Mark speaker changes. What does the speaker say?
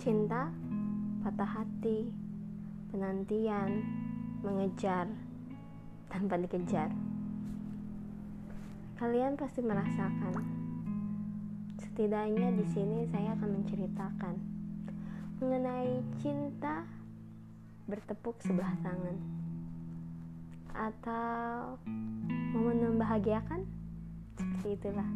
Speaker 1: Cinta, patah hati, penantian, mengejar, tanpa dikejar. Kalian pasti merasakan. Setidaknya di sini saya akan menceritakan mengenai cinta bertepuk sebelah tangan atau momen membahagiakan seperti itulah